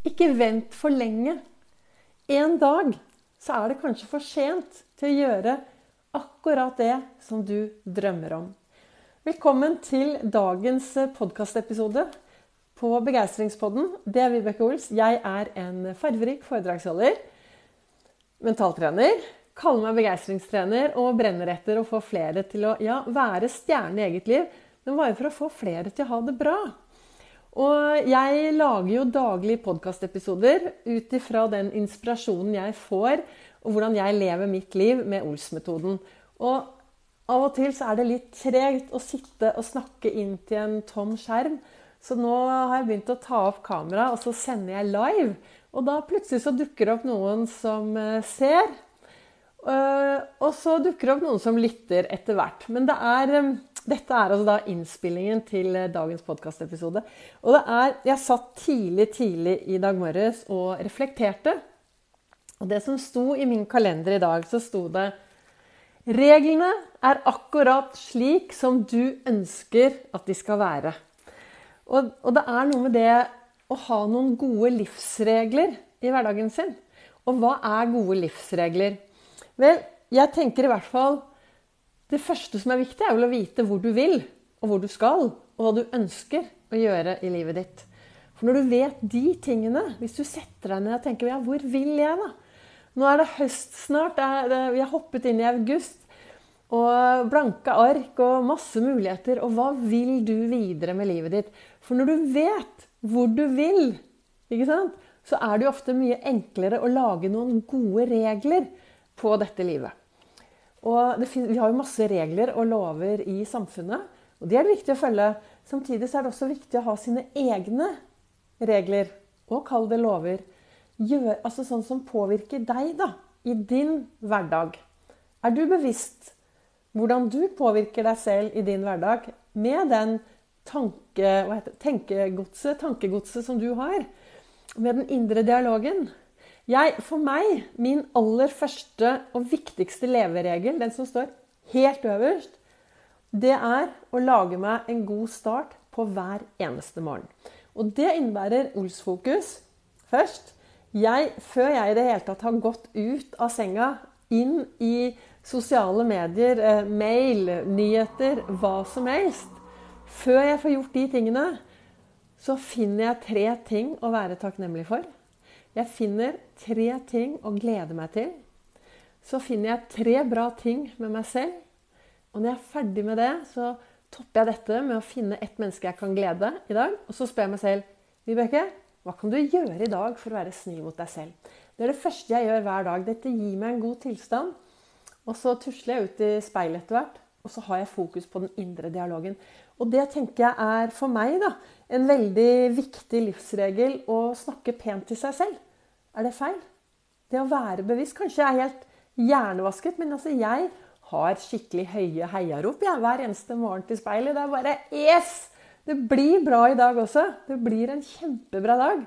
Ikke vent for lenge. En dag så er det kanskje for sent til å gjøre akkurat det som du drømmer om. Velkommen til dagens podkastepisode på Begeistringspodden. Det er Vibeke Ols. Jeg er en farverik foredragsholder, mentaltrener, kaller meg begeistringstrener og brenner etter å få flere til å ja, være stjerne i eget liv, men bare for å få flere til å ha det bra. Og jeg lager jo daglig podkastepisoder ut ifra den inspirasjonen jeg får, og hvordan jeg lever mitt liv med Ols-metoden. Og av og til så er det litt tregt å sitte og snakke inn til en tom skjerm. Så nå har jeg begynt å ta opp kamera, og så sender jeg live. Og da plutselig så dukker det opp noen som eh, ser. Eh, og så dukker det opp noen som lytter etter hvert. Men det er eh, dette er altså da innspillingen til eh, dagens podkastepisode. Og det er Jeg satt tidlig, tidlig i dag morges og reflekterte. Og det som sto i min kalender i dag, så sto det Reglene er akkurat slik som du ønsker at de skal være. Og, og det er noe med det å ha noen gode livsregler i hverdagen sin. Og hva er gode livsregler? Vel, jeg tenker i hvert fall det første som er viktig, er vel å vite hvor du vil, og hvor du skal, og hva du ønsker å gjøre i livet ditt. For når du vet de tingene, hvis du setter deg ned og tenker ja, hvor vil jeg, da? Nå er det høst snart, vi har hoppet inn i august. Og blanke ark og masse muligheter. Og hva vil du videre med livet ditt? For når du vet hvor du vil, så er det jo ofte mye enklere å lage noen gode regler på dette livet. Og finnes, vi har jo masse regler og lover i samfunnet, og de er det viktig å følge. Samtidig er det også viktig å ha sine egne regler, og kall det lover. Gjør, altså sånn som påvirker deg da, i din hverdag. Er du bevisst hvordan du påvirker deg selv i din hverdag med den tanke, tenkegodset, tankegodset som du har? Med den indre dialogen? Jeg, for meg, min aller første og viktigste leveregel, den som står helt øverst, det er å lage meg en god start på hver eneste morgen. Og det innebærer Ols-fokus først. Jeg, før jeg i det hele tatt har gått ut av senga, inn i sosiale medier, eh, mail, nyheter, hva som helst Før jeg får gjort de tingene, så finner jeg tre ting å være takknemlig for. Jeg finner tre ting å glede meg til. Så finner jeg tre bra ting med meg selv. Og når jeg er ferdig med det, så topper jeg dette med å finne ett menneske jeg kan glede i dag. Og så spør jeg meg selv Vibeke, hva kan du gjøre i dag for å være snill mot deg selv? Det er det første jeg gjør hver dag. Dette gir meg en god tilstand. Og så tusler jeg ut i speilet etter hvert, og så har jeg fokus på den indre dialogen. Og det tenker jeg er for meg da, en veldig viktig livsregel å snakke pent til seg selv. Er det feil? Det å være bevisst. Kanskje jeg er helt hjernevasket, men altså jeg har skikkelig høye heiarop jeg, hver eneste morgen til speilet. Det er bare Yes! Det blir bra i dag også. Det blir en kjempebra dag.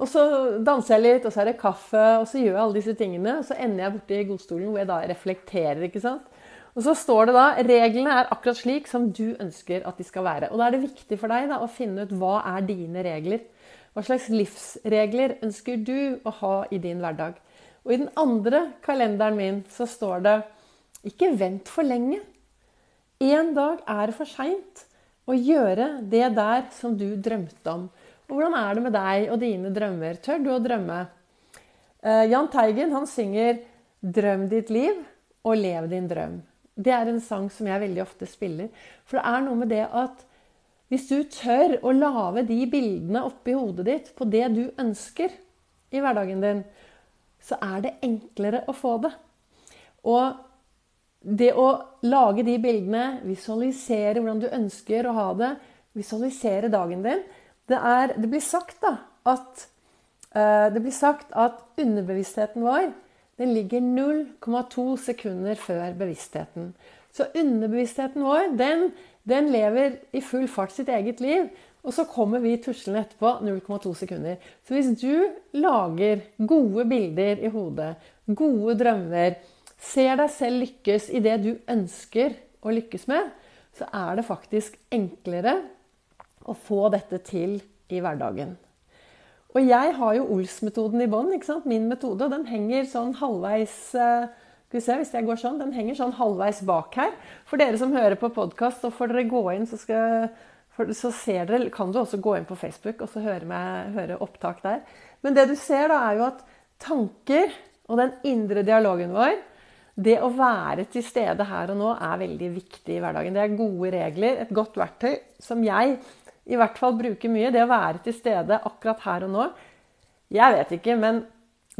Og så danser jeg litt, og så er det kaffe, og så gjør jeg alle disse tingene. Og så ender jeg borti godstolen hvor jeg da reflekterer. ikke sant? Og så står det da reglene er akkurat slik som du ønsker at de skal være. Og da er det viktig for deg da, å finne ut hva er dine regler. Hva slags livsregler ønsker du å ha i din hverdag? Og i den andre kalenderen min så står det ikke vent for lenge. En dag er det for seint å gjøre det der som du drømte om. Og hvordan er det med deg og dine drømmer? Tør du å drømme? Uh, Jahn Teigen han synger 'Drøm ditt liv og lev din drøm'. Det er en sang som jeg veldig ofte spiller. For det er noe med det at hvis du tør å lage de bildene oppi hodet ditt på det du ønsker i hverdagen din, så er det enklere å få det. Og det å lage de bildene, visualisere hvordan du ønsker å ha det, visualisere dagen din Det, er, det blir sagt da, at, uh, det blir sagt at underbevisstheten vår den ligger 0,2 sekunder før bevisstheten. Så underbevisstheten vår den, den, lever i full fart sitt eget liv. Og så kommer vi tuslende etterpå 0,2 sekunder. Så hvis du lager gode bilder i hodet, gode drømmer, ser deg selv lykkes i det du ønsker å lykkes med, så er det faktisk enklere å få dette til i hverdagen. Og jeg har jo Ols-metoden i bånn. Min metode. Og den henger sånn halvveis eh, skal vi se, hvis jeg går sånn, Den henger sånn halvveis bak her. For dere som hører på podkast, så får dere gå inn, så, skal, så dere, kan du også gå inn på Facebook og så høre, med, høre opptak der. Men det du ser, da, er jo at tanker og den indre dialogen vår det å være til stede her og nå er veldig viktig i hverdagen. Det er gode regler, et godt verktøy som jeg i hvert fall bruke mye. Det å være til stede akkurat her og nå. Jeg vet ikke, men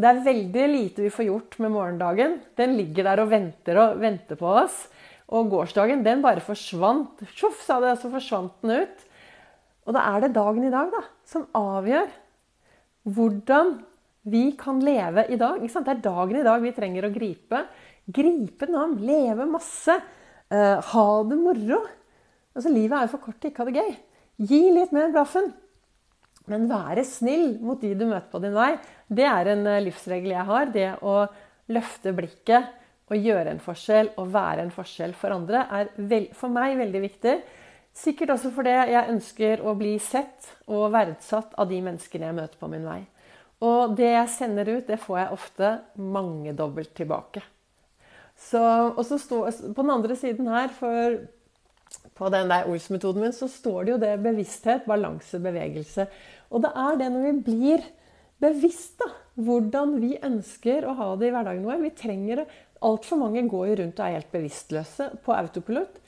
det er veldig lite vi får gjort med morgendagen. Den ligger der og venter og venter på oss. Og gårsdagen, den bare forsvant. Tjoff, sa det, så forsvant den ut. Og da er det dagen i dag da, som avgjør hvordan vi kan leve i dag. Det er dagen i dag vi trenger å gripe. Gripe den om. Leve masse. Uh, ha det moro. Altså, livet er jo for kort til ikke å ha det gøy. Gi litt mer blaffen. Men være snill mot de du møter på din vei, det er en eh, livsregel jeg har. Det å løfte blikket og gjøre en forskjell og være en forskjell for andre er for meg veldig viktig. Sikkert også fordi jeg ønsker å bli sett og verdsatt av de menneskene jeg møter på min vei. Og det jeg sender ut, det får jeg ofte mangedobbelt tilbake. Så, og så På den andre siden her, for på den der Ols-metoden min, så står det jo det bevissthet, balanse, bevegelse. Og det er det når vi blir bevisst da, hvordan vi ønsker å ha det i hverdagen vår. Vi trenger det. Altfor mange går jo rundt og er helt bevisstløse på autopilot.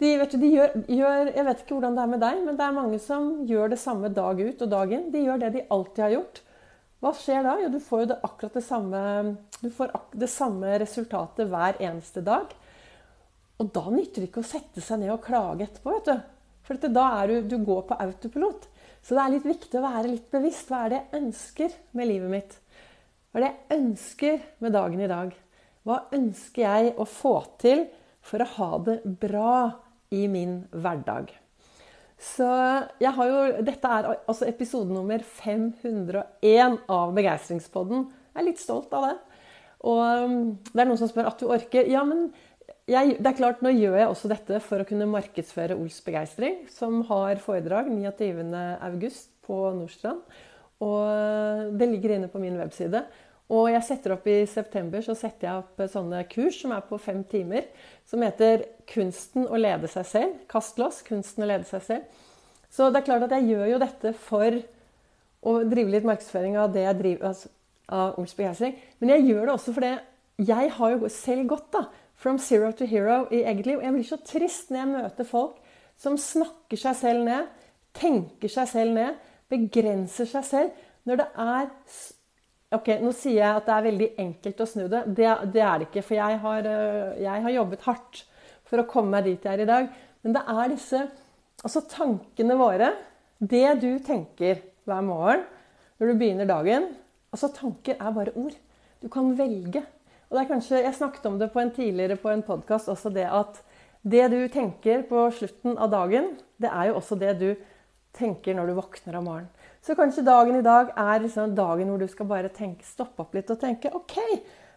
De, du, de gjør, gjør, jeg vet ikke hvordan det er med deg, men det er mange som gjør det samme dag ut og dag inn. De gjør det de alltid har gjort. Hva skjer da? Jo, du får jo det akkurat det samme, det samme resultatet hver eneste dag. Og da nytter det ikke å sette seg ned og klage etterpå. vet du. For da er du, du går på autopilot. Så det er litt viktig å være litt bevisst. Hva er det jeg ønsker med livet mitt? Hva er det jeg ønsker med dagen i dag? Hva ønsker jeg å få til for å ha det bra i min hverdag? Så jeg har jo, Dette er altså episode nummer 501 av Begeistringspodden. Jeg er litt stolt av det. Og um, det er noen som spør at du orker. Ja, men jeg, det er klart, nå gjør jeg også dette for å kunne markedsføre Ols Begeistring, som har foredrag 29.8 på Nordstrand. Og uh, det ligger inne på min webside. Og jeg setter opp i september så setter jeg opp sånne kurs som er på fem timer. Som heter 'Kunsten å lede seg selv'. Kastlås. Kunsten å lede seg selv. Så det er klart at jeg gjør jo dette for å drive litt markedsføring av det jeg driver altså, av Ols begeistring. Men jeg gjør det også fordi jeg har jo selv gått da, from zero to hero i eget liv. Og jeg blir så trist når jeg møter folk som snakker seg selv ned, tenker seg selv ned, begrenser seg selv. Når det er Ok, Nå sier jeg at det er veldig enkelt å snu det. Det, det er det ikke. For jeg har, øh, jeg har, jobbet hardt for å komme meg dit jeg er i dag. Men det er disse altså tankene våre. Det du tenker hver morgen når du begynner dagen altså Tanker er bare ord. Du kan velge. Og det er kanskje, Jeg snakket om det på en tidligere på en podkast også, det at det du tenker på slutten av dagen, det er jo også det du tenker når du våkner om morgenen. Så kanskje dagen i dag er liksom dagen hvor du skal bare tenke, stoppe opp litt og tenke OK,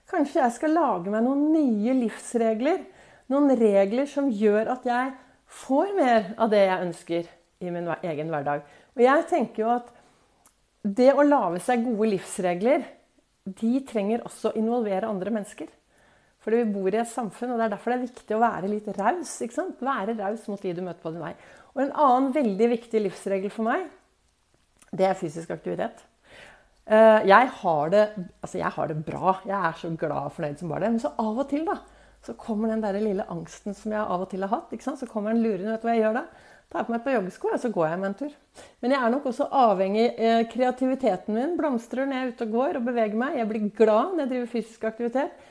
kanskje jeg skal lage meg noen nye livsregler. Noen regler som gjør at jeg får mer av det jeg ønsker i min egen hverdag. Og jeg tenker jo at det å lage seg gode livsregler, de trenger også å involvere andre mennesker. Fordi vi bor i et samfunn, og det er derfor det er viktig å være litt raus. ikke sant? Være raus mot de du møter på din vei. Og en annen veldig viktig livsregel for meg, det er fysisk aktivitet. Eh, jeg har, det, altså jeg har det bra. Jeg er så glad og fornøyd som bare det. Men så av og til da, så kommer den der lille angsten som jeg av og til har hatt. ikke sant? Så kommer den lurende. Vet du hva jeg gjør da? Tar på meg par joggesko og så går jeg med en tur. Men jeg er nok også avhengig eh, Kreativiteten min blomstrer når jeg er ute og går og beveger meg. Jeg blir glad når jeg driver fysisk aktivitet.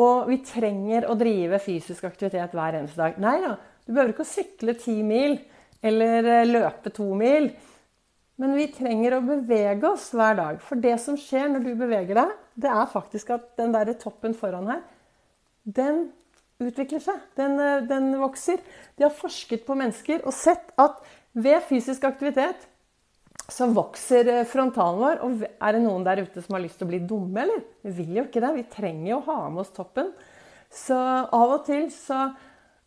Og vi trenger å drive fysisk aktivitet hver eneste dag. Nei da, du behøver ikke å sykle ti mil eller eh, løpe to mil. Men vi trenger å bevege oss hver dag. For det som skjer når du beveger deg, det er faktisk at den der toppen foran her, den utvikler seg. Den, eh, den vokser. De har forsket på mennesker og sett at ved fysisk aktivitet så vokser eh, frontalen vår. Og er det noen der ute som har lyst til å bli dumme, eller? Vi vil jo ikke det. Vi trenger jo å ha med oss toppen. Så av og til så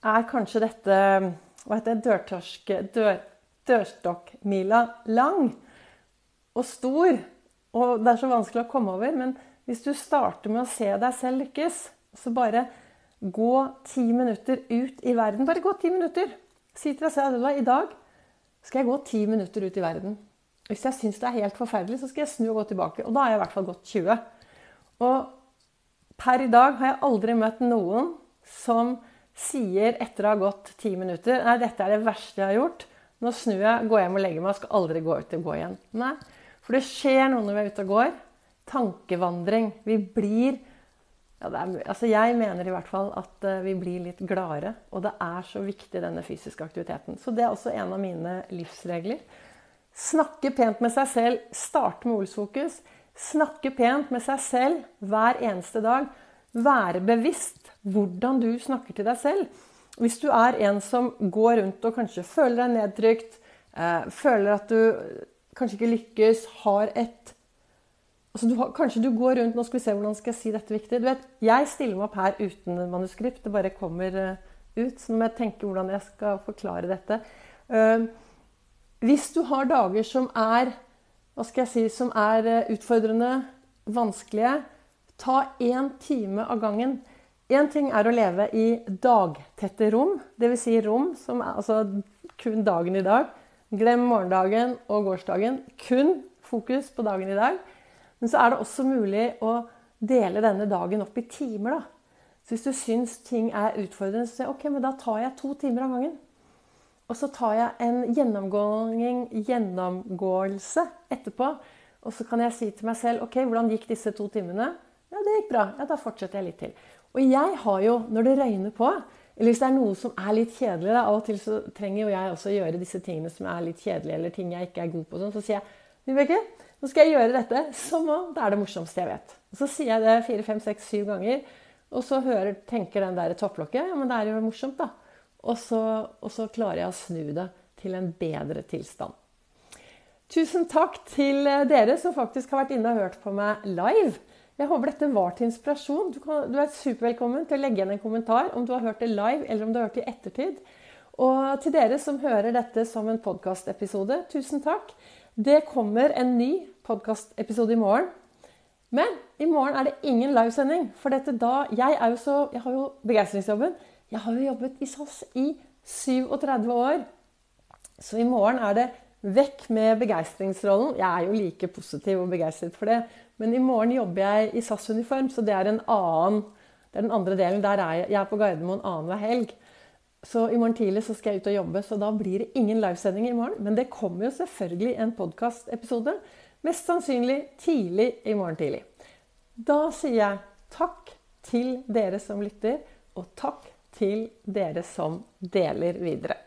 er kanskje dette hva heter det, dørtorske, dør, dørstokkmila lang. og stor, og det er så vanskelig å komme over. Men hvis du starter med å se deg selv lykkes, så bare gå ti minutter ut i verden. Bare gå ti minutter. Si til deg selv at i dag skal jeg gå ti minutter ut i verden. Hvis jeg syns det er helt forferdelig, så skal jeg snu og gå tilbake. Og da har jeg i hvert fall gått 20. Og per i dag har jeg aldri møtt noen som sier etter å ha gått ti minutter Nei, dette er det verste jeg har gjort. Nå snur jeg, går hjem og legger meg og skal aldri gå ut og gå igjen. Nei, for det skjer noe når vi er ute og går. Tankevandring. Vi blir ja, er, altså Jeg mener i hvert fall at uh, vi blir litt gladere. Og det er så viktig, denne fysiske aktiviteten. Så det er også en av mine livsregler. Snakke pent med seg selv. Starte med Olsfokus. Snakke pent med seg selv hver eneste dag. Være bevisst hvordan du snakker til deg selv. Hvis du er en som går rundt og kanskje føler deg nedtrykt, eh, føler at du kanskje ikke lykkes, har et altså du har, Kanskje du går rundt Nå skal vi se hvordan skal jeg si dette viktig. Du vet, Jeg stiller meg opp her uten manuskript. Det bare kommer uh, ut. Så nå må jeg tenke hvordan jeg skal forklare dette. Uh, hvis du har dager som er hva skal jeg si, som er uh, utfordrende, vanskelige, ta én time av gangen. Én ting er å leve i dagtette rom, dvs. Si rom som er altså kun dagen i dag. Glem morgendagen og gårsdagen. Kun fokus på dagen i dag. Men så er det også mulig å dele denne dagen opp i timer. da. Så hvis du syns ting er utfordrende, så sier jeg ok, men da tar jeg to timer av gangen. Og så tar jeg en gjennomgåelse etterpå. Og så kan jeg si til meg selv ok, hvordan gikk disse to timene? Ja, det gikk bra. Ja, da fortsetter jeg litt til. Og jeg har jo, når det røyner på, eller hvis det er noe som er litt kjedelig da, Av og til så trenger jo jeg også gjøre disse tingene som er litt kjedelige, eller ting jeg ikke er god på. Sånn, så sier jeg Vibeke, nå skal jeg gjøre dette som om det er det morsomste jeg vet. Og så sier jeg det fire, fem, seks, syv ganger. Og så hører, tenker den der topplokket ja, men det er jo morsomt, da. Og så, og så klarer jeg å snu det til en bedre tilstand. Tusen takk til dere som faktisk har vært inne og hørt på meg live. Jeg håper dette var til inspirasjon. Du, kan, du er supervelkommen til å legge igjen en kommentar om du har hørt det live eller om du har hørt det i ettertid. Og til dere som hører dette som en podkastepisode, tusen takk. Det kommer en ny podkastepisode i morgen. Men i morgen er det ingen livesending. For dette da Jeg er jo så Jeg har jo begeistringsjobben. Jeg har jo jobbet i SAS i 37 år. Så i morgen er det vekk med begeistringsrollen. Jeg er jo like positiv og begeistret for det. Men i morgen jobber jeg i SAS-uniform, så det er, annen, det er den andre delen. Der er jeg, jeg er på Gardermoen annenhver helg. Så i morgen tidlig så skal jeg ut og jobbe, så da blir det ingen livesending i morgen. Men det kommer jo selvfølgelig en podkastepisode. Mest sannsynlig tidlig i morgen tidlig. Da sier jeg takk til dere som lytter, og takk til dere som deler videre.